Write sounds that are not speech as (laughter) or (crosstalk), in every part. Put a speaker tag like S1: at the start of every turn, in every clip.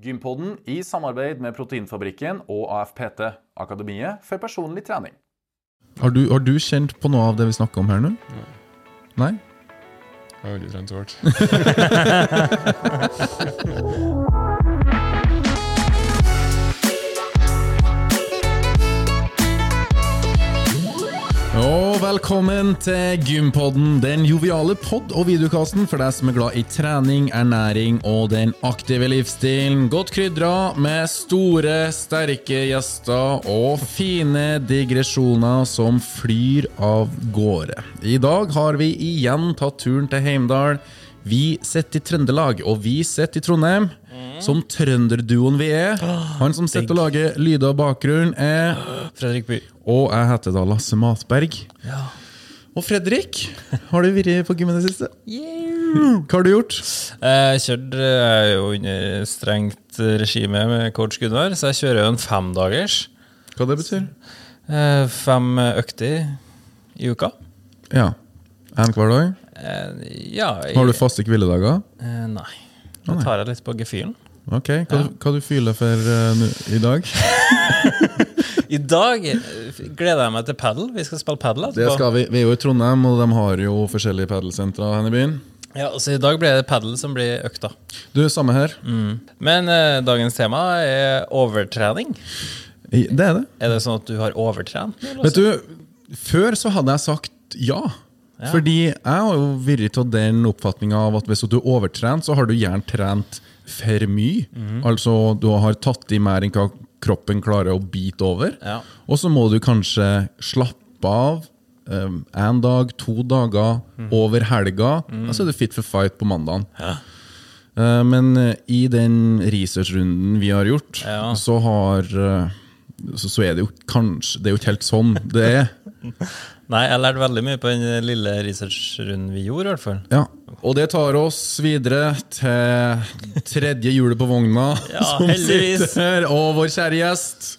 S1: Gympodden i samarbeid med Proteinfabrikken og AFPT, Akademiet for personlig trening.
S2: Har du, har du kjent på noe av det vi snakker om her nå? Nei?
S3: Jeg har veldig trent så hardt. (laughs)
S2: Og velkommen til Gympodden, den joviale pod- og videokasten for deg som er glad i trening, ernæring og den aktive livsstilen. Godt krydra med store, sterke gjester og fine digresjoner som flyr av gårde. I dag har vi igjen tatt turen til Heimdal. Vi sitter i Trøndelag, og vi sitter i Trondheim. Som trønderduoen vi er. Han som sitter og lager lyder og bakgrunn, er
S4: Fredrik By.
S2: og jeg heter da Lasse Matberg. Og Fredrik, har du vært på gym i det siste? Hva har du gjort?
S4: Jeg kjørte jeg er jo under strengt regime med coach Gunnar, så jeg kjører jo en femdagers.
S2: Hva det betyr?
S4: Eh, Fem økter i uka.
S2: Ja. En hver dag?
S4: Eh, Ja jeg,
S2: Har du faste hviledager?
S4: eh, Nei. Da tar jeg litt på gefühlen.
S2: Ok, Hva, hva du fyller for uh, i dag? (laughs)
S4: I dag gleder jeg meg til padel. Vi skal spille padel
S2: Det skal vi. Vi er jo i Trondheim, og de har jo forskjellige padelsentre her i byen.
S4: Ja, så I dag blir det padel som blir økta.
S2: Du, samme her.
S4: Men eh, dagens tema er overtrening.
S2: Det er det.
S4: Er det sånn at du har overtrent?
S2: Vet du, før så hadde jeg sagt ja. Fordi jeg har jo vært av den oppfatninga av at hvis du er overtrent, så har du gjerne trent for mye. Altså du har tatt i mer enn hva kroppen klarer å bite over.
S4: Ja.
S2: Og så må du kanskje slappe av um, en dag, to dager, over helga. Og så er du fit for fight på mandagen. Eh, men eh, i den researchrunden vi har gjort,
S4: Ja.
S2: så har eh, så, så er det jo kanskje Det er jo ikke helt sånn det er. (laughs)
S4: Nei, jeg lærte veldig mye på den lille researchrunden vi gjorde. i hvert fall.
S2: Ja. Og det tar oss videre til tredje hjulet på vogna, (laughs)
S4: Ja,
S2: som
S4: heldigvis.
S2: sitter, og vår kjære gjest.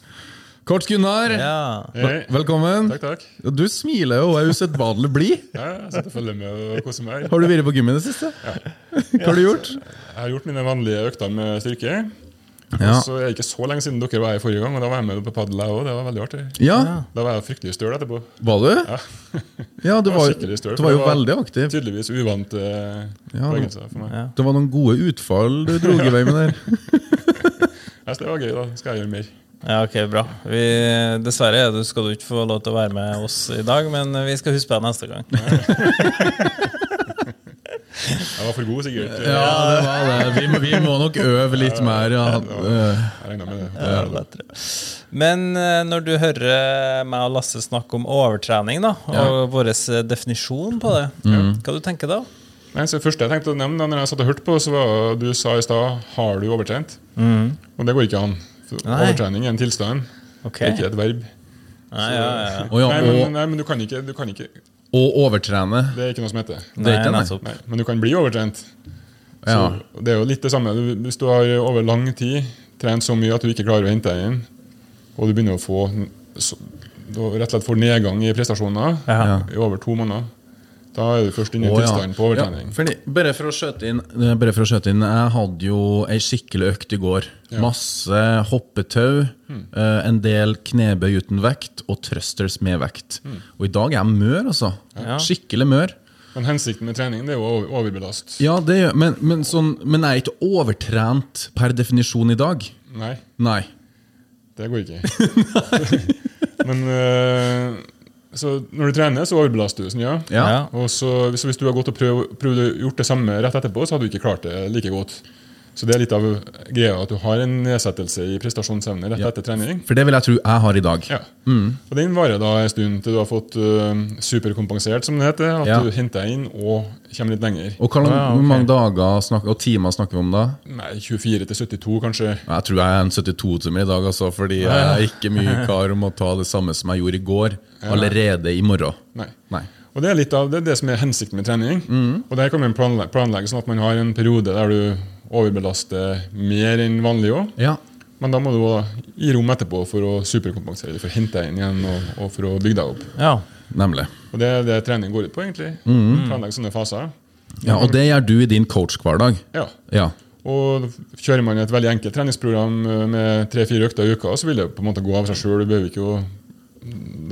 S2: Kort Gunnar,
S4: Ja.
S3: Hei.
S2: velkommen.
S3: Takk, takk.
S2: Du smiler jo og er usedvanlig blid. (laughs)
S3: Ja, jeg sitter og følger med og koser meg.
S2: Har du vært på gymmen i det siste? Ja. Hva har du gjort?
S3: Jeg har gjort mine vanlige økter med styrke.
S2: Ja.
S3: Så er det ikke så lenge siden dere var her forrige gang, og da var jeg med på padla òg. Det var veldig artig.
S2: Ja,
S3: Da var jeg fryktelig støl etterpå.
S2: var du?
S3: Ja. (laughs)
S2: Ja, du
S3: var
S2: var,
S3: støl,
S2: du var jo
S3: det var-
S2: veldig aktiv.
S3: Tydeligvis uvant eh,
S2: Ja,
S3: øvelser for meg.
S4: Ja.
S2: Det var noen gode utfall du dro i vei med der.
S3: Jeg synes det var gøy, da skal jeg gjøre mer.
S4: Ja, ok, bra. Vi, dessverre du skal du ikke få lov til å være med oss i dag, men vi skal huske deg neste gang. (laughs)
S3: Jeg var for god, sikkert.
S2: Ja, det var det. Vi må, vi må nok øve litt mer. Ja. Eh,
S3: Jeg med det.
S4: Ja. Men eh, når du hører meg og Lasse snakke om overtrening, da, og vår eh, definisjon på det, hva du tenker da?
S3: Nei, så det første jeg tenkte å nevne når jeg satt og hørte på, så var du sa i stad 'har du overtrent'? Og det går ikke an. Overtrening er en tilstand, okay. ikke et verb.
S4: Nei, ja, ja, ja.
S2: ja,
S3: Nei, men, nei, men du kan ikke, du kan ikke
S2: og overtrene.
S3: Det er ikke noe som heter.
S2: Det er ikke nei.
S3: Nei, men du kan bli overtrent. Så
S2: Ja.
S3: Det er jo litt det samme. Hvis du har over lang tid trent så mye at du ikke klarer å hente deg inn, og du begynner å få så, du rett og slett får nedgang i prestasjoner
S4: Ja.
S3: i over to måneder, da er du først inne i
S2: Å, ja.
S3: på overtenning.
S2: Ja, fordi, bare, for å skjøte inn, eh, bare for å skjøte inn Jeg hadde jo ei skikkelig økt i går. Masse hoppetau, eh, en del knebøy uten vekt og thrusters med vekt. Og i dag er jeg mør, altså.
S4: Ja.
S2: Skikkelig mør.
S3: Men hensikten med trening det er jo å overbelaste. overbelast.
S2: Ja, det men, men, sånn, men jeg er ikke overtrent per definisjon i dag.
S3: Nei,
S2: Nei.
S3: det går ikke. (laughs) men øh, så når du trener, så overbelaster du. Sånn, ja.
S2: Ja.
S4: Ja.
S3: Og så, hvis, hvis du har gått og prøvd, prøvd å gjort det samme rett etterpå, så hadde du ikke klart det like godt. Så det er litt av greia at du har en nedsettelse i prestasjonsevne rett
S2: Ja.
S3: etter trening.
S2: For det vil jeg tro jeg har i dag.
S3: Ja. Og den varer da en stund til du har fått uh, superkompensert, som det heter. At
S2: Ja.
S3: du henter deg inn og kommer litt lenger.
S2: Og hvor, lang,
S4: Ah,
S2: mange dager snak, og timer snakker vi om da?
S3: Nei, 24 til 72, kanskje.
S2: Jeg tror jeg er en 72-timer i dag, altså, fordi jeg er ikke mye (laughs) kar om å ta det samme som jeg gjorde i går, allerede i morgen.
S3: Nei.
S2: Nei.
S3: Og det er litt av det, det som er hensikten med trening.
S2: Mm.
S3: Og det her kan man planlegge, planlegge sånn at man har en periode der du overbelaster mer enn vanlig òg.
S2: Ja.
S3: Men da må du gi rom etterpå for å superkompensere, for å hente deg inn igjen og, og for å bygge deg opp.
S4: Ja.
S2: Nemlig.
S3: Og det er det trening går ut på, egentlig.
S2: Mm.
S3: Planlegge sånne faser.
S2: Ja, Og det gjør du i din coach-hverdag.
S3: Ja.
S2: Ja.
S3: Og kjører man et veldig enkelt treningsprogram eh, med tre-fire økter i uka, så vil det på en måte gå av seg sjøl.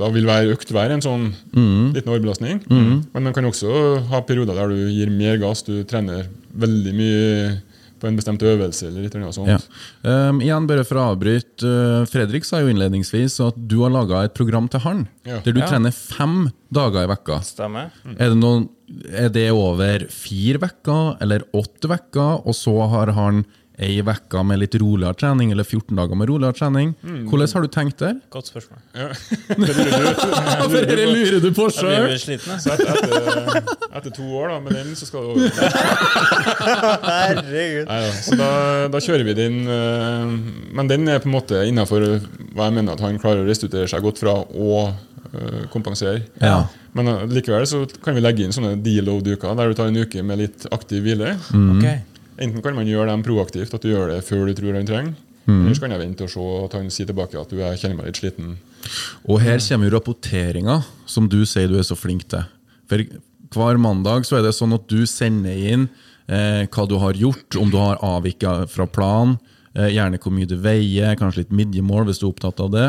S3: Da vil hver økt være en sånn liten overbelastning. Men man kan også ha perioder der du gir mer gass, du trener veldig mye på en bestemt øvelse eller litt eller sånt.
S2: Ja. Um, igjen, bare for å avbryte. uh, Fredrik sa jo innledningsvis at du har laga et program til han,
S3: Ja.
S2: der du
S4: Ja.
S2: trener fem dager i vekka.
S4: Stemmer.
S2: Er, det noen, er det over fire vekker eller åtte vekker, og så har han ei uke med litt roligere trening, eller 14 dager med roligere trening? Hvordan har du tenkt der?
S4: Godt spørsmål.
S3: Ja. (laughs) Det lurer du-
S2: Hvorfor lurer du på
S4: Jeg blir
S2: sjøl?
S4: sliten, jeg.
S3: Så etter, etter, to år da, med den, så skal du over. (laughs)
S4: Herregud.
S3: Neida, så da, da kjører vi den. eh, Men den er på en måte innafor hva jeg mener at han klarer å restituere seg godt fra og eh, kompensere.
S2: Ja.
S3: Men eh, likevel så kan vi legge inn sånne deload-uker der du tar en uke med litt aktiv hvile.
S4: Ok.
S3: Enten kan man gjøre dem proaktivt, at du gjør det før du tror han trenger. Eller så kan jeg vente og se at han sier tilbake at du er kjenner meg litt sliten.
S2: Og her kommer jo rapporteringa, som du sier du er så flink til. For hver mandag så er det sånn at du sender inn eh, hva du har gjort, om du har avvika fra planen. eh, gjerne hvor mye du veier, kanskje litt midjemål hvis du er opptatt av det.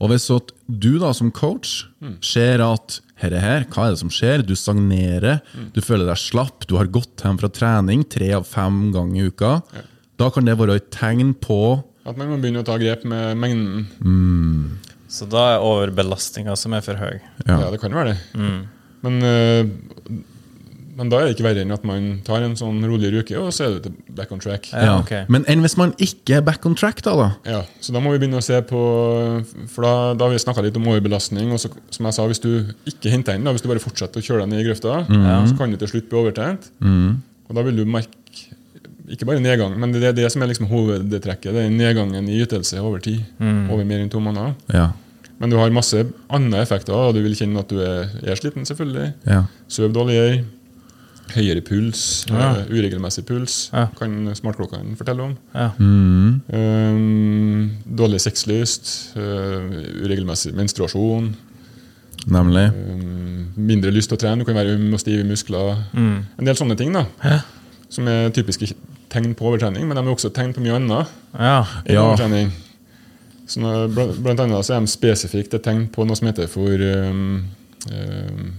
S2: Og hvis at du da som coach ser at her er her, hva er det som skjer? Du stagnerer, du føler deg slapp, du har gått hjem fra trening tre av fem ganger i uka. Da kan det være et tegn på
S3: At man må begynne å ta grep med mengden.
S4: Så da er overbelastninga som er for høy.
S2: Ja.
S3: Ja, det kan være det. Men, eh, men da er det ikke verre enn at man tar en sånn roligere uke, og så er det til back on track.
S4: Ja,
S2: Ja.
S4: ok.
S2: Men enn hvis man ikke er back on track, da? da?
S3: Ja, så da må vi begynne å se på For da, da har vi snakka litt om overbelastning. Og så, som jeg sa, hvis du ikke henter den, da, hvis du bare fortsetter å kjøre deg ned i grøfta, så kan du til slutt bli overtrent. Og da vil du merke ikke bare nedgang, men det er det som er liksom hovedtrekket. Det er nedgangen i ytelse over tid. Over mer enn to måneder.
S2: Ja.
S3: Men du har masse andre effekter. og Du vil kjenne at du er, er sliten, selvfølgelig.
S2: ja.
S3: Søv dårligere. Høyere puls.
S4: Ja.
S3: uh, uregelmessig puls.
S4: Ja.
S3: Kan smartklokkene fortelle om.
S4: Ja.
S3: Um, dårlig sexlyst, uh, uregelmessig menstruasjon,
S2: Nemlig.
S3: um, mindre lyst til å trene, du kan være um og stiv i muskler. En del sånne ting da, som er typiske tegn på overtrening, men de er også tegn på mye annet
S4: Ja.
S2: Ja.
S3: overtrening. Så nå, blant, blant annet så er de spesifikt et tegn på noe som heter for um, um,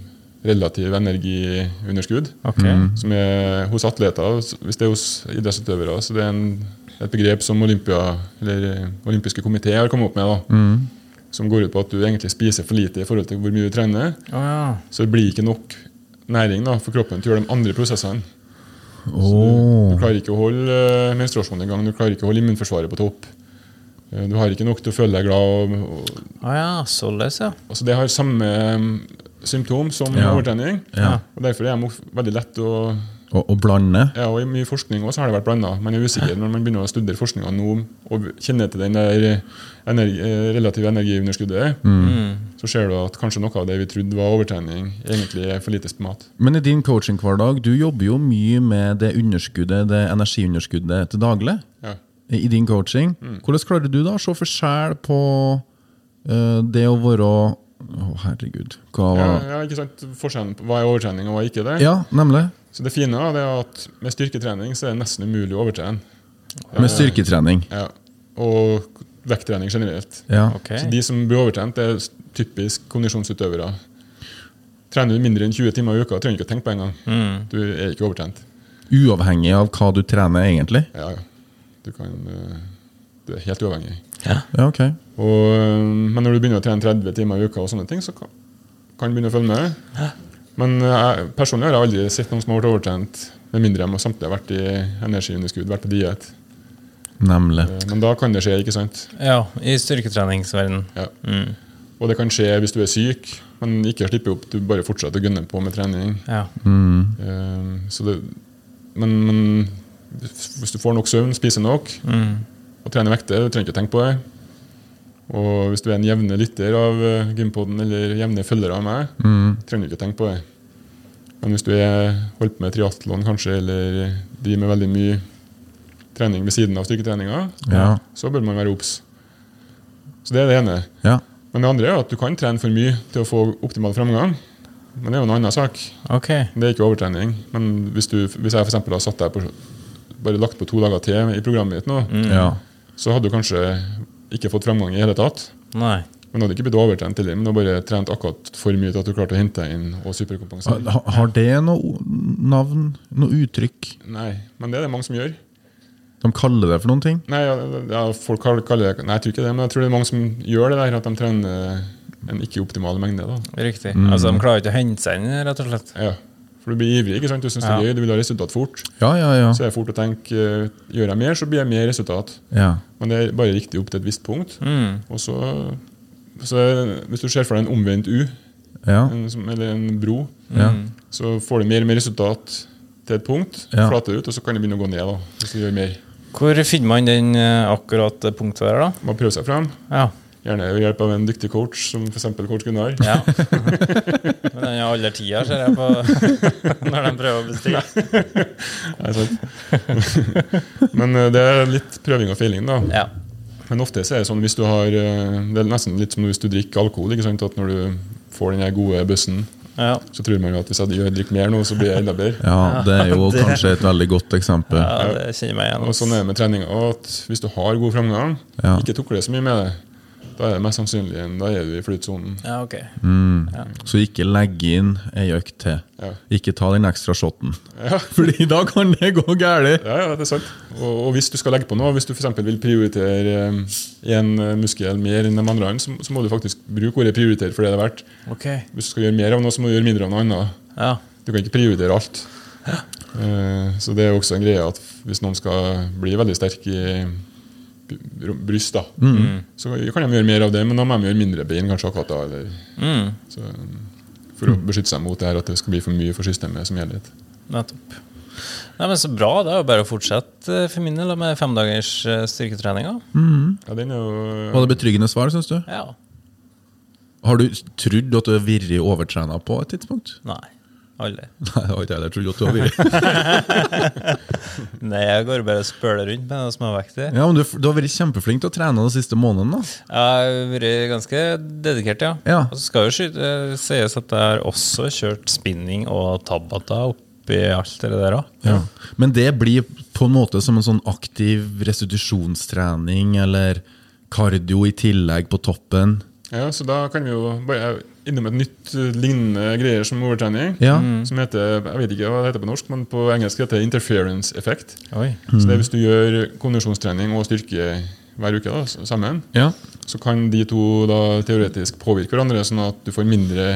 S3: relativ energiunderskudd.
S4: Okay.
S3: Som er hos atleter. Hvis det er hos idrettsutøvere, så det er en, et begrep som Olympia, eller eh, olympiske komité har kommet opp med. da, Som går ut på at du egentlig spiser for lite i forhold til hvor mye du trener.
S4: Oh, ja.
S3: Så det blir ikke nok næring da, for kroppen til å gjøre de andre prosessene.
S2: Oh.
S3: Du klarer ikke å holde eh, menstruasjonen i gang, du klarer ikke å holde immunforsvaret på topp. Eh, Du har ikke nok til å føle deg glad. Og, og,
S4: Å ja, således, ja.
S3: altså det har samme mm, symptom som
S2: Ja.
S3: overtrening.
S2: Ja.
S3: og Derfor er de veldig lett å
S2: Og, og blande.
S3: Ja, og I mye forskning også har det vært blanda. Man er usikker når man begynner å studere forskninga nå og kjenner til den der energi, eh, relative energiunderskuddet. Så ser du at kanskje noe av det vi trodde var overtrening, egentlig er for lite mat.
S2: Men i din coaching-hverdag, du jobber jo mye med det underskuddet, det energiunderskuddet til daglig.
S3: Ja.
S2: I din coaching. Hvordan klarer du da å se forskjell på eh, det å være Å, herregud. Hva var
S3: ja, ikke sant? Forskjellen på hva er overtrening og hva er ikke det.
S2: Ja, nemlig.
S3: Så det fine da, det er at med styrketrening så er det nesten umulig å overtrene.
S2: Med styrketrening.
S3: Ja. Og vekttrening generelt.
S2: Ja.
S4: Okay.
S3: Så De som blir overtrent, det er typisk kondisjonsutøvere. Trener du mindre enn 20 timer i uka, trenger du ikke å tenke på engang. Du er ikke overtrent.
S2: Uavhengig av hva du trener, egentlig.
S3: Ja, ja. Du, kan, eh, du er helt uavhengig.
S2: Ja, ok.
S3: Og, eh, men når du begynner å trene 30 timer i uka, og sånne ting, så kan, kan du begynne å følge med. Men eh, jeg, personlig har jeg aldri sett noen som har vært overtrent, med mindre de samtidig har vært i energiunderskudd, vært på diett.
S2: Nemlig.
S3: Eh, Men da kan det skje, ikke sant?
S4: Ja, i styrketreningsverden.
S3: Ja.
S4: Mm.
S3: Og det kan skje hvis du er syk, men ikke slipper opp. Du bare fortsetter å gunne på med trening.
S4: Ja.
S3: Mm. så det, men, men hvis du får nok søvn, spiser nok
S4: Mm.
S3: og trener vekter, du trenger ikke å tenke på det. Og hvis du er en jevne lytter av Gympoden Gympodden eller jevne følger av meg, trenger du ikke å tenke på det. Men hvis du er holdt på med triatlon kanskje, eller driver med veldig mye trening ved siden av styrketreninga,
S2: Ja.
S3: så bør man være obs. Så det er det ene.
S2: Ja.
S3: Men det andre er at du kan trene for mye til å få optimal framgang. Men det er jo en annen sak.
S4: Okay.
S3: Det er ikke overtrening. Men hvis, du, hvis jeg for har satt deg på bare lagt på to dager til i programmet ditt nå,
S2: Ja.
S3: så hadde du kanskje ikke fått framgang i hele tatt.
S4: Nei.
S3: Men hadde ikke blitt overtrent heller, men hadde har bare trent akkurat for mye til at du klarte å hente deg inn og superkompensere.
S2: Ha- Har det noe navn? Noe uttrykk?
S3: Nei, men det er det mange som gjør.
S2: De kaller det for noen ting?
S3: Nei, ja, ja, folk kaller kaller det Nei, jeg tror ikke det, men jeg tror det er mange som gjør det der, at de trener en ikke-optimal mengde. da.
S4: Riktig. Altså, de klarer ikke å hente seg inn, rett og slett.
S3: Ja. For du blir ivrig, ikke sant? du syns det er gøy, du vil ha resultat fort.
S2: Ja, ja, ja.
S3: Så er det fort å tenke eh, gjør jeg mer, så blir jeg mer resultat.
S2: ja.
S3: Men det er bare riktig opp til et visst punkt.
S4: Mm.
S3: Og så, så Hvis du ser for deg en omvendt U,
S2: ja.
S3: en, eller en bro,
S2: ja.
S3: så får du mer og mer resultat til et punkt.
S2: Ja.
S3: Flater ut, og så kan det begynne å gå ned. da, hvis du gjør mer.
S4: Hvor finner man den eh, akkurat det punktet der, da?
S3: Bare prøve seg frem.
S4: Ja.
S3: Gjerne ved hjelp av en dyktig coach, som f.eks. coach Gunnar.
S4: ja. (laughs) Men den er aller tida, ser jeg på (laughs) når de prøver å bestille.
S3: Nei, sant. (laughs) Men eh, det er litt prøving og feiling, da.
S4: Ja.
S3: Men ofte så er det sånn hvis du har eh, Det er nesten litt som hvis du drikker alkohol. ikke sant? At når du får den gode bussen,
S4: Ja.
S3: så tror man jo at hvis jeg drikker mer nå, så blir jeg enda bedre.
S2: ja, det er jo
S4: Det-
S2: kanskje et veldig godt eksempel.
S4: ja, det kjenner meg igjen.
S3: Og sånn er det med treninga. Hvis du har god framgang,
S2: Ja.
S3: ikke tukler så mye med det, da er det mest sannsynlig en- da er du i flytsonen.
S4: Ja, ok.
S2: Så ikke legg inn ei økt til.
S3: Ja.
S2: Ikke ta den ekstra shoten.
S3: Ja. (laughs)
S2: Fordi da kan det gå galt.
S3: Ja, ja, det er sant. Og, og hvis du skal legge på noe, hvis du f.eks. vil prioritere én muskel mer enn de andre, så, så må du faktisk bruke ordet 'prioritere' for det det er verdt.
S4: Okay.
S3: Hvis du skal gjøre mer av noe, så må du gjøre mindre av noe annet.
S4: Ja.
S3: Du kan ikke prioritere alt. Ja. så det er også en greie at hvis noen skal bli veldig sterk i bryst, da, så kan de gjøre mer av det, men da må de gjøre mindre bein kanskje akkurat da. Eller,
S4: Mm.
S3: så, for å beskytte seg mot det her at det skal bli for mye for systemet som helhet.
S4: Nettopp. Nei, men Så bra. Det er jo bare å fortsette eh, for min del med femdagers eh, styrketrening. da.
S3: Ja, den er jo
S2: Var det betryggende svar, syns du?
S4: Ja.
S2: Har du trodd at du har vært overtrena på et tidspunkt?
S4: Nei. Aldri. (laughs)
S2: Nei, det har ikke jeg trodd at du har vært. (laughs) (laughs)
S4: Nei, jeg går bare og spøler rundt med noe småvektig.
S2: Ja, men du, du har vært kjempeflink til å trene den siste måneden, da.
S4: Jeg har vært ganske dedikert, ja.
S2: Ja.
S4: Og så skal jo sies at jeg har også kjørt spinning og tabata oppi alt det der òg.
S2: Ja. Men det blir på en måte som en sånn aktiv restitusjonstrening eller kardio i tillegg på toppen.
S3: Ja, så da kan vi jo bare innom et nytt eh, lignende greier som overtrening.
S2: Ja.
S3: Som heter, jeg vet ikke hva det heter på norsk, men på engelsk heter det interference effect.
S4: Oi.
S3: Så det er hvis du gjør kondisjonstrening og styrke hver uke da, sammen,
S2: Ja.
S3: så kan de to da teoretisk påvirke hverandre, sånn at du får mindre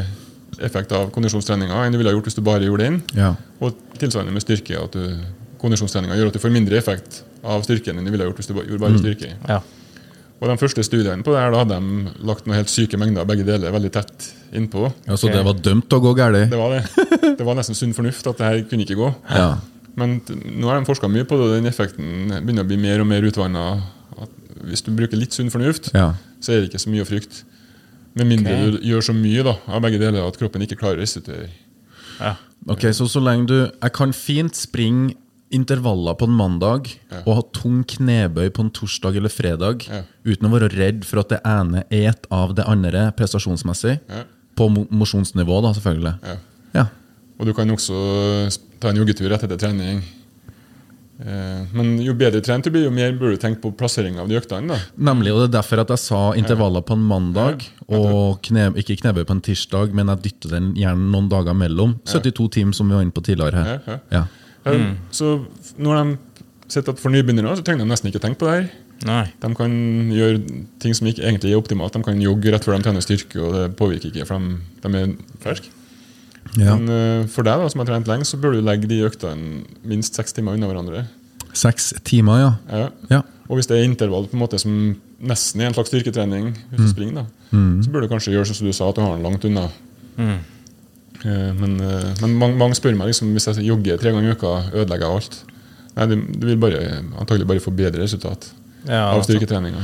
S3: effekt av kondisjonstreninga enn du ville ha gjort hvis du bare gjorde den.
S2: ja.
S3: Og tilsvarende med styrke. at du, Kondisjonstreninga gjør at du får mindre effekt av styrken enn du ville ha gjort hvis du bare gjorde bare styrke.
S4: Ja.
S3: Og De første studiene på det her, da hadde de lagt noen helt syke mengder begge deler veldig tett innpå.
S2: ja, Så det var dømt å gå galt?
S3: Det var det. Det var nesten sunn fornuft at det her kunne ikke gå.
S2: Ja.
S3: Men nå har de forska mye på det, og den effekten begynner å bli mer og mer utvanna. Hvis du bruker litt sunn fornuft,
S2: ja.
S3: så er det ikke så mye å frykte. Med mindre
S4: okay.
S3: du gjør så mye da, av begge deler at kroppen ikke klarer å restituere.
S4: ja.
S2: Ok, Så så lenge du Jeg kan fint springe intervaller på en mandag
S3: Ja.
S2: og ha tung knebøy på en torsdag eller fredag
S3: Ja.
S2: uten å være redd for at det ene et av det andre prestasjonsmessig.
S3: Ja.
S2: På mo- mosjonsnivå, da, selvfølgelig.
S3: Ja.
S2: Ja.
S3: Og du kan også ta en joggetur etter trening. Eh, Men jo bedre trent du blir, jo mer burde du tenke på plassering av de øktene. da.
S2: Nemlig, og det er derfor at jeg sa intervaller på en mandag, og kne, ikke knebøy på en tirsdag, men jeg dytter den gjerne noen dager mellom. 72 timer, som vi var inne på tidligere her.
S3: Ja, Ja, Så når de sitter at for nybegynnere, så trenger de nesten ikke tenke på det her.
S4: Nei.
S3: De kan gjøre ting som ikke egentlig er optimalt. De kan jogge rett før de trener styrke, og det påvirker ikke, for de, de er ferske.
S2: Ja.
S3: Men uh, for deg da, som har trent lenge, så bør du legge de øktene minst seks timer unna hverandre.
S2: Seks timer, ja.
S3: Ja.
S2: ja.
S3: Og hvis det er intervall på en måte som nesten er en slags styrketrening, hvis du springer, da, så bør du kanskje gjøre som du sa, at du har den langt unna.
S4: Mm.
S3: Eh, Men, eh, men mange, mange spør meg liksom, hvis jeg jogger tre ganger i uka, ødelegger jeg alt. Nei, du, du vil bare, antagelig bare få bedre resultat
S4: Ja,
S3: av
S4: altså.
S3: styrketreninga.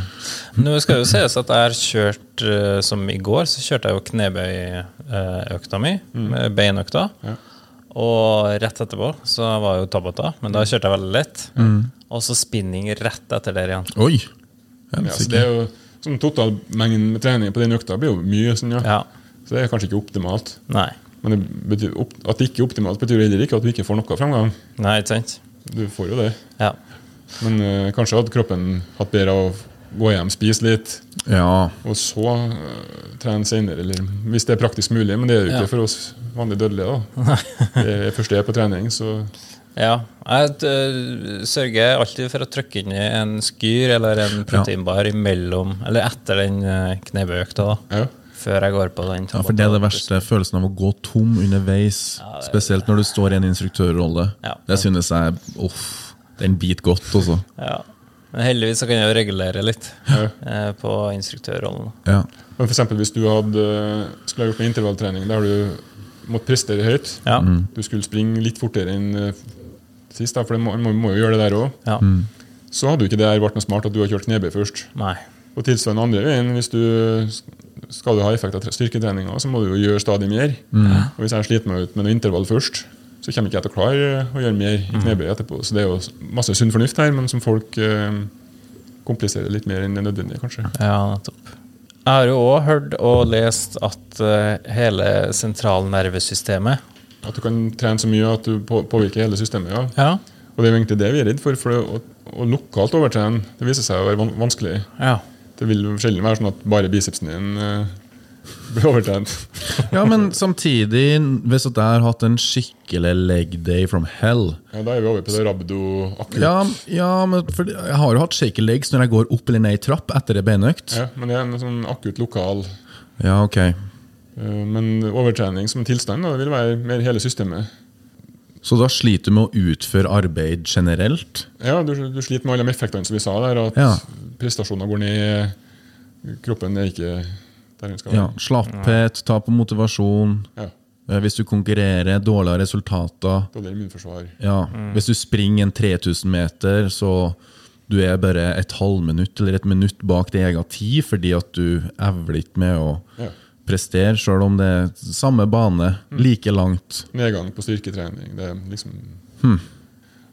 S4: Nå skal jo sies at jeg har kjørt eh, Som i går, så kjørte jeg jo knebøyøkta mi, Mm. beinøkta.
S3: Ja.
S4: Og rett etterpå så var jo Tabata, men da kjørte jeg veldig lett. Og så spinning rett etter der igjen.
S2: Oi!
S3: Ja, så det er jo sånn Totalmengden med trening på den økta blir jo mye. Sånn, ja.
S4: Ja.
S3: Så det er kanskje ikke optimalt.
S4: Nei.
S3: Men det betyr, opp- at det ikke er optimalt, betyr heller ikke at du ikke får noe framgang.
S4: Nei, ikke sant?
S3: du får jo det.
S4: Ja.
S3: Men uh, kanskje hadde kroppen hatt bedre av å gå hjem, spise litt,
S2: Ja.
S3: og så uh, trene senere. Eller hvis det er praktisk mulig, men det er jo ikke
S4: Ja.
S3: for oss vanlige dødelige. da. (laughs) Det er først jeg er på trening, så
S4: Ja. Jeg øh, sørger alltid for å trykke inn i en skyr eller en proteinbar imellom, eller etter den knebøyøkta, da.
S3: ja.
S4: Før jeg går på den.
S2: ja, for det er det verste. Følelsen av å gå tom underveis. Spesielt når du står i en instruktørrolle.
S4: Ja.
S2: Det synes jeg Uff. Den biter godt, også.
S4: Ja. Men heldigvis så kan jeg jo regulere litt
S3: Ja.
S4: eh, på instruktørrollen.
S2: Ja.
S3: Men for eksempel, hvis du hadde, skulle ha gjort en intervalltrening der du måtte prestere høyt
S4: Ja.
S3: Du skulle springe litt fortere enn eh, sist, da, for man må, må jo gjøre det der òg.
S4: ja.
S3: Så hadde jo ikke det vært noe smart at du har kjørt knebøy først.
S4: Nei.
S3: Og tilsvarende andre veien, hvis du skal du ha effekt av tre- styrketreninga, så må du jo gjøre stadig mer. Og hvis jeg sliter meg ut med noe intervall først, så kommer ikke jeg til å klare å gjøre mer i knebøy etterpå. Så det er jo masse sunn fornuft her, men som folk eh, kompliserer litt mer enn det nødvendige, kanskje.
S4: Ja, nettopp. Jeg har jo òg hørt og lest at eh, hele sentralnervesystemet
S3: At du kan trene så mye at du påvirker hele systemet. ja.
S4: Ja.
S3: Og det er jo egentlig det vi er redd for. For å, å lokalt overtrene det viser seg å være van vanskelig.
S4: ja.
S3: Det vil jo sjelden være sånn at bare bicepsen din eh, blir overtrent.
S2: ja, men samtidig, hvis at jeg har hatt en skikkelig leg day from hell
S3: Ja, Da er vi over på det rabdo akutt.
S2: Ja, ja men jeg har jo hatt shaky legs når jeg går opp eller ned i trapp etter en beinøkt.
S3: Ja, men det er en sånn akutt lokal
S2: Ja, ok.
S3: eh, Men overtrening som tilstand da, det vil være mer hele systemet.
S2: Så da sliter du med å utføre arbeid generelt?
S3: Ja, du, du sliter med alle de effektene som vi sa der, at
S2: Ja.
S3: prestasjoner går ned, kroppen er ikke der den skal være. Ja.
S2: Slapphet, tap av motivasjon.
S3: Ja.
S2: Eh, Hvis du konkurrerer, dårligere resultater.
S3: Dårligere immunforsvar.
S2: Ja, Hvis du springer en 3000 meter, så du er bare et halvminutt eller et minutt bak din egen tid fordi at du evler ikke med å
S3: Ja.
S2: Prestere, sjøl om det er samme bane, like langt.
S3: Nedgang på styrketrening. Det er liksom
S2: Hmm.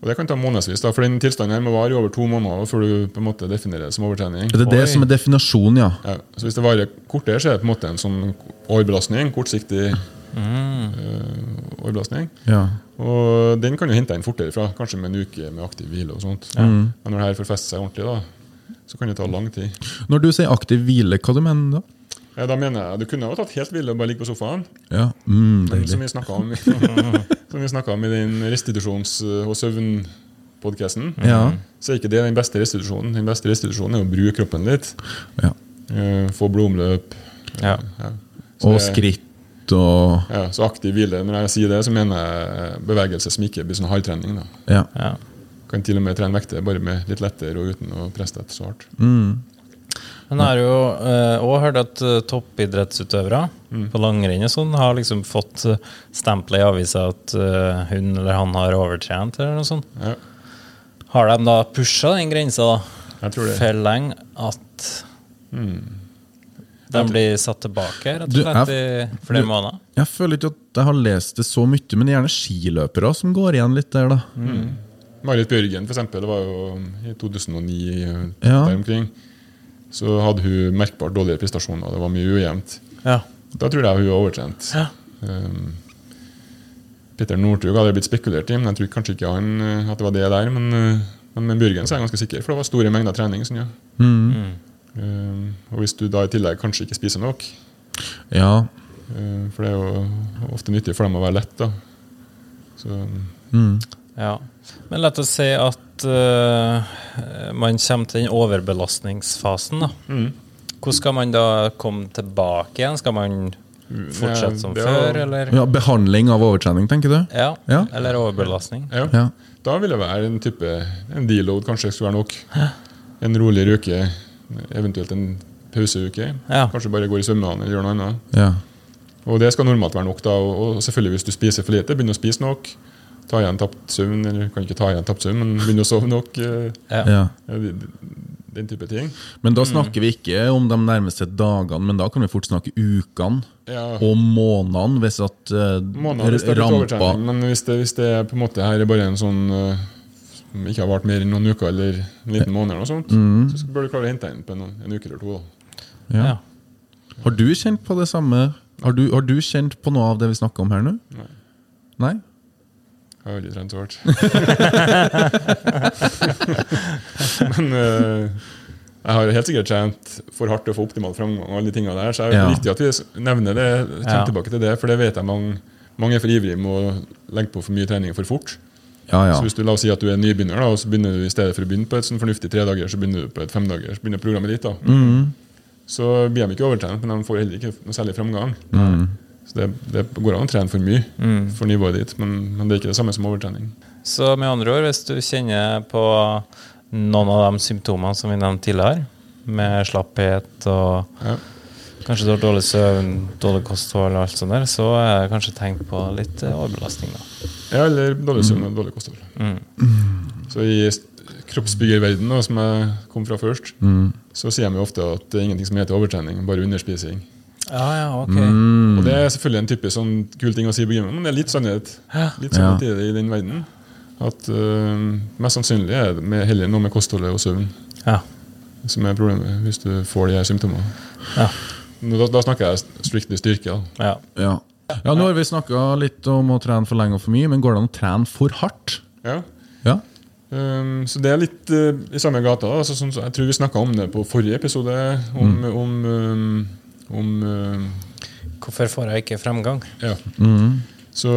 S3: Og det kan ta månedsvis, da, for den tilstanden her må vare i over to måneder før du på en måte definerer det som overtrening.
S2: Det er det
S4: Oi.
S2: som er definisjonen, ja.
S3: Ja, så Hvis det varer kortere, så er det på en måte en sånn overbelastning. Kortsiktig eh, overbelastning.
S2: ja.
S3: Og den kan du hente inn fortere fra, kanskje med en uke med aktiv hvile. og sånt. Men når det her får feste seg ordentlig, da, så kan det ta lang tid.
S2: Når du sier aktiv hvile, hva du mener da?
S3: Ja, da mener jeg, Du kunne jo tatt helt hvile og bare ligge på sofaen,
S2: Ja, mm,
S3: men som vi snakka om, (laughs) som vi snakket om i den restitusjons- og søvnpodkasten,
S2: Ja.
S3: så er ikke det den beste restitusjonen. Den beste restitusjonen er å bruke kroppen litt.
S2: ja.
S3: eh, Få blodomløp.
S4: Ja.
S3: Ja.
S2: Og
S3: det-
S2: skritt og
S3: Ja, så aktiv hvile. Når jeg sier det, så mener jeg bevegelse som ikke blir sånn hardtrening. da.
S2: Ja.
S4: ja.
S3: Kan til og med trene vekter bare med litt lettere og uten å presse det så hardt.
S2: Mm.
S4: Men jeg har jo òg hørt at eh, toppidrettsutøvere på langrenn og sånn har liksom fått uh, stempelet i avisa at eh, hun eller han har overtrent, eller noe sånt.
S3: Ja,
S4: Har de da pusha den grensa da,
S3: jeg tror det.
S4: for lenge at de blir satt tilbake rett og
S2: Du,
S4: jeg, i flere
S2: du-
S4: måneder?
S2: Jeg føler ikke at jeg har lest det så mye, men det er gjerne skiløpere som går igjen litt der, da.
S3: Marit Bjørgen for eksempel, det var jo i 2009 eh,
S2: Ja.
S3: der omkring. Så hadde hun merkbart dårligere prestasjoner. Det var mye ujevnt.
S4: Ja.
S3: Da tror jeg hun var overtrent.
S4: Ja.
S3: Um, Petter Northug hadde blitt spekulert i, men jeg tror kanskje ikke han eh, at det var det der. Men, eh, men med Bjørgen så er jeg ganske sikker, for det var store mengder trening. Sånn, ja.
S2: Mm.
S3: Um, og hvis du da i tillegg kanskje ikke spiser nok,
S2: Ja.
S3: Um, for det er jo ofte nyttig for dem å være lett, da. Så
S2: Mm.
S4: Ja. Men la oss si at uh, man kommer til den overbelastningsfasen. da.
S3: mm.
S4: Hvordan skal man da komme tilbake igjen? Skal man fortsette som
S3: er-
S4: før, eller?
S2: ja. Behandling av overtrening, tenker du?
S4: Ja.
S2: Ja.
S4: Eller overbelastning?
S3: Ja.
S2: Ja.
S3: Da vil det være en type En deload kanskje skulle være nok. En roligere uke, eventuelt en pauseuke.
S4: Ja.
S3: Kanskje bare går i svømmehallen eller gjør noe annet.
S2: ja.
S3: Og det skal normalt være nok. da, Og og selvfølgelig hvis du spiser for lite, begynn å spise nok. Ta igjen tapt søvn, eller kan ikke ta igjen tapt søvn, men begynne å sove nok. eh,
S4: Ja.
S2: ja.
S3: ja, de- de- Den type ting.
S2: Men da snakker vi ikke om de nærmeste dagene, men da kan vi fort snakke ukene
S3: Ja,
S2: og månedene, hvis at uh,
S3: hvis det er litt
S2: rampa
S3: men hvis det, hvis det er på en måte her er bare en sånn uh, som ikke har vart mer enn noen uker eller en liten måned, eller noe sånt,
S2: Mm.
S3: så bør du klare å hente inn på en, en uke eller to. da.
S2: ja.
S4: Ja.
S2: Har du kjent på det samme? Har du, har du kjent på noe av det vi snakker om her nå?
S3: Nei.
S2: Nei?
S3: Jeg har aldri trent så hardt. (laughs) Men uh, jeg har helt sikkert trent for hardt å få optimal framgang. og alle de tingene der, Så det er
S2: Ja.
S3: viktig at vi nevner det, kommer
S4: Ja.
S3: tilbake til det, for det vet jeg mange, mange er for ivrige med å legge på for mye trening for fort.
S2: Ja, ja.
S3: Så hvis du la oss si at du er nybegynner, da, og så begynner du i stedet for å begynne på et sånn fornuftig tre dager, så begynner du på et fem dager, så begynner programmet ditt. da.
S2: Mm.
S3: Så blir de ikke overtrent, men de får heller ikke noe særlig framgang.
S2: Mm.
S3: Så det, det går an å trene for mye
S4: Mm.
S3: for nivået ditt, men, men det er ikke det samme som overtrening.
S4: Så med andre ord, hvis du kjenner på noen av de symptomene som vi nevnte tidligere, med slapphet og
S3: Ja.
S4: kanskje du har dårlig søvn, dårlig kosthold og alt sånt der, så er det kanskje tegn på litt eh, overbelastning, da.
S3: Ja, eller dårlig søvn og dårlig kosthold.
S4: Mm.
S3: Så i kroppsbyggerverdenen, som jeg kom fra først,
S2: Mm.
S3: så sier de ofte at det er ingenting som heter overtrening, bare underspising.
S4: Ja, ja, ok.
S2: Mm.
S3: Og det er selvfølgelig en typisk sånn kul ting å si på gymmet, men det er litt sannhet. Litt sannhet i det i den verden. At uh, mest sannsynlig er det med, heller noe med kostholdet og søvn
S4: Ja.
S3: som er problemet, hvis du får de her symptomene.
S4: Ja.
S3: Da, da snakker jeg strictly styrke. da.
S4: ja.
S2: Ja. ja, nå har vi snakka litt om å trene for lenge og for mye, men går det an å trene for hardt?
S3: Ja.
S2: Ja.
S3: Um, så det er litt uh, i samme gata. Altså, sånn, så jeg tror vi snakka om det på forrige episode. Om, om, um, om uh,
S4: Hvorfor får jeg ikke fremgang?
S3: Ja.
S2: Mm.
S3: Så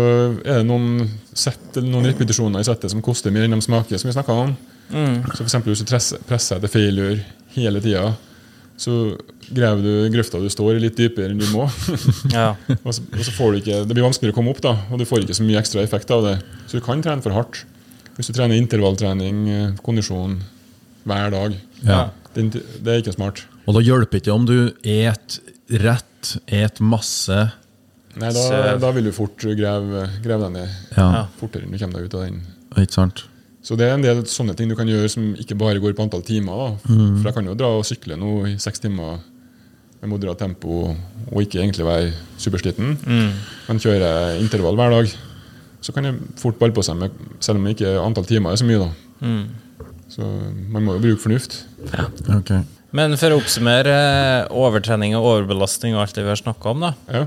S3: er det noen set, noen repetisjoner i settet som koster mer enn de smaker, som vi snakka om.
S4: Mm.
S3: Så for eksempel hvis du presser, etter failure hele tida, så graver du grøfta du står i, litt dypere enn du må. (laughs)
S4: Ja. (laughs)
S3: og, så, og så får du ikke, Det blir vanskeligere å komme opp, da, og du får ikke så mye ekstra effekt av det. Så du kan trene for hardt. Hvis du trener intervalltrening, eh, kondisjon hver dag.
S2: Ja.
S3: Det, det er ikke smart.
S2: Og da hjelper ikke om du et rett, et masse
S3: Nei, Da, da vil du fort grave, grave deg ned
S2: Ja,
S3: fortere enn du kommer deg ut av den.
S2: ikke sant?
S3: Så det er en del sånne ting du kan gjøre som ikke bare går på antall timer. Da. For jeg kan jo dra og sykle nå i seks timer med moderat tempo og ikke egentlig være supersliten.
S4: Mm.
S3: Men kjører jeg intervall hver dag, så kan jeg fort balle på seg, med, selv om ikke antall timer er så mye. da.
S4: Mm.
S3: Så man må jo bruke fornuft. Ja.
S2: Ok.
S4: Men for å oppsummere eh, overtrening og overbelastning og alt det vi har snakka om, da.
S3: Ja.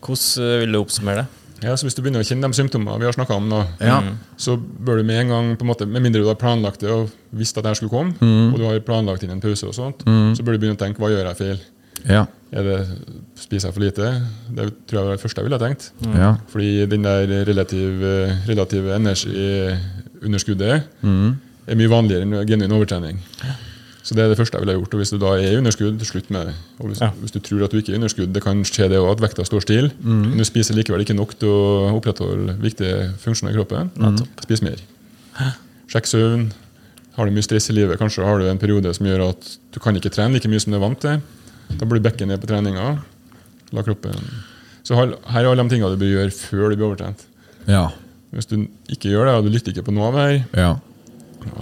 S4: Hvordan eh, vil du oppsummere det?
S3: Ja, så Hvis du begynner å kjenne de symptomene vi har snakka om, da,
S2: Ja.
S3: så bør du med en gang, på en måte, med mindre du har planlagt det og visst at det skulle komme, og du har planlagt inn en pause, og sånt, så bør du begynne å tenke hva gjør jeg feil.
S2: Ja.
S3: Er det, Spiser jeg for lite? Det tror jeg var det første jeg ville ha tenkt.
S2: Ja.
S3: Fordi den der relative, relative energiunderskuddet er mye vanligere enn genuin overtrening. Så det er det første jeg ville ha gjort. Og hvis du da er i underskudd, slutt med det. Og hvis,
S4: Ja.
S3: hvis du tror at du ikke er i underskudd, det kan skje det òg, at vekta står stille, men du spiser likevel ikke nok til å opprettholde viktige funksjoner i kroppen, spis mer. Sjekk søvn. Har du mye stress i livet, kanskje har du en periode som gjør at du kan ikke trene like mye som du er vant til. Da blir du bekken ned på treninga. La kroppen Så her er alle de tingene du bør gjøre før du blir overtrent.
S2: Ja.
S3: Hvis du ikke gjør det, og du lytter ikke på noe av det her,
S2: Ja.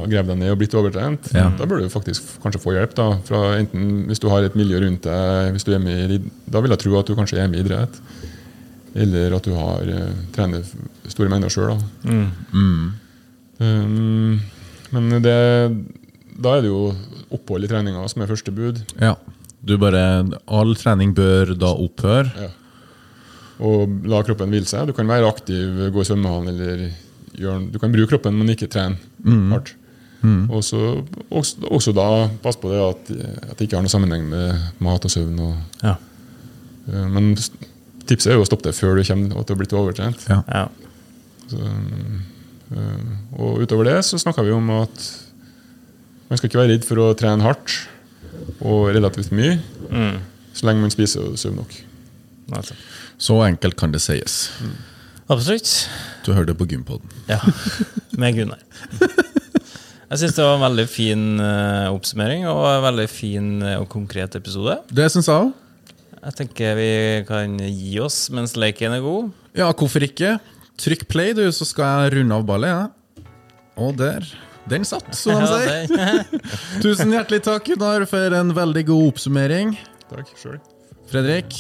S3: Graver deg ned og blitt overtrent,
S2: Ja.
S3: da bør du faktisk kanskje få hjelp. da, fra enten Hvis du har et miljø rundt deg, hvis du er med i, da vil jeg tro at du kanskje er med i idrett. Eller at du har uh, trener store mengder sjøl.
S4: Mm.
S3: Um, men det, da er det jo opphold i treninga som er første bud.
S2: ja. Du bare All trening bør da opphøre.
S3: Ja. Og la kroppen hvile seg. Du kan være aktiv, gå i svømmehallen eller gjøre Du kan bruke kroppen, men ikke trene hardt. Og så også, også da pass på det at, at det ikke har noe sammenheng med mat og søvn. Og,
S4: Ja.
S3: eh, men tipset er jo å stoppe det før du kommer til å bli overtrent.
S2: Ja.
S4: ja.
S3: Så, eh, og utover det så snakka vi om at man skal ikke være redd for å trene hardt og relativt mye,
S4: Mm.
S3: så lenge man spiser og sover nok.
S4: Altså.
S2: Så enkelt kan det sies.
S4: Absolutt.
S2: Du hørte det på Gympoden.
S4: Ja. Med Gunnar. Jeg syns det var en veldig fin eh, oppsummering og en veldig fin eh, og konkret episode.
S2: Det syns jeg òg.
S4: Jeg tenker vi kan gi oss mens leken er god.
S2: Ja, hvorfor ikke? Trykk play, du, så skal jeg runde av ballet. Ja. Og der. Den satt, som de sier. (laughs) Tusen hjertelig takk, Gunnar, for en veldig god oppsummering.
S3: Takk selv.
S2: Fredrik,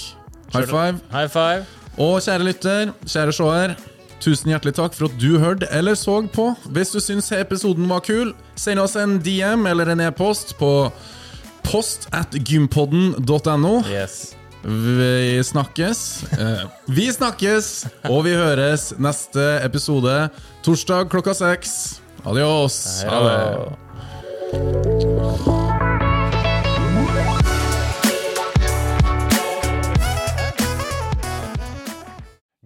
S2: high five.
S4: High five.
S2: Og kjære lytter, kjære seer, tusen hjertelig takk for at du hørte eller så på. Hvis du syns episoden var kul, send oss en DM eller en e-post på post at gympodden.no.
S4: Yes.
S2: Vi snakkes. Eh, Vi snakkes, og vi høres neste episode torsdag klokka seks. Adios. Ha det.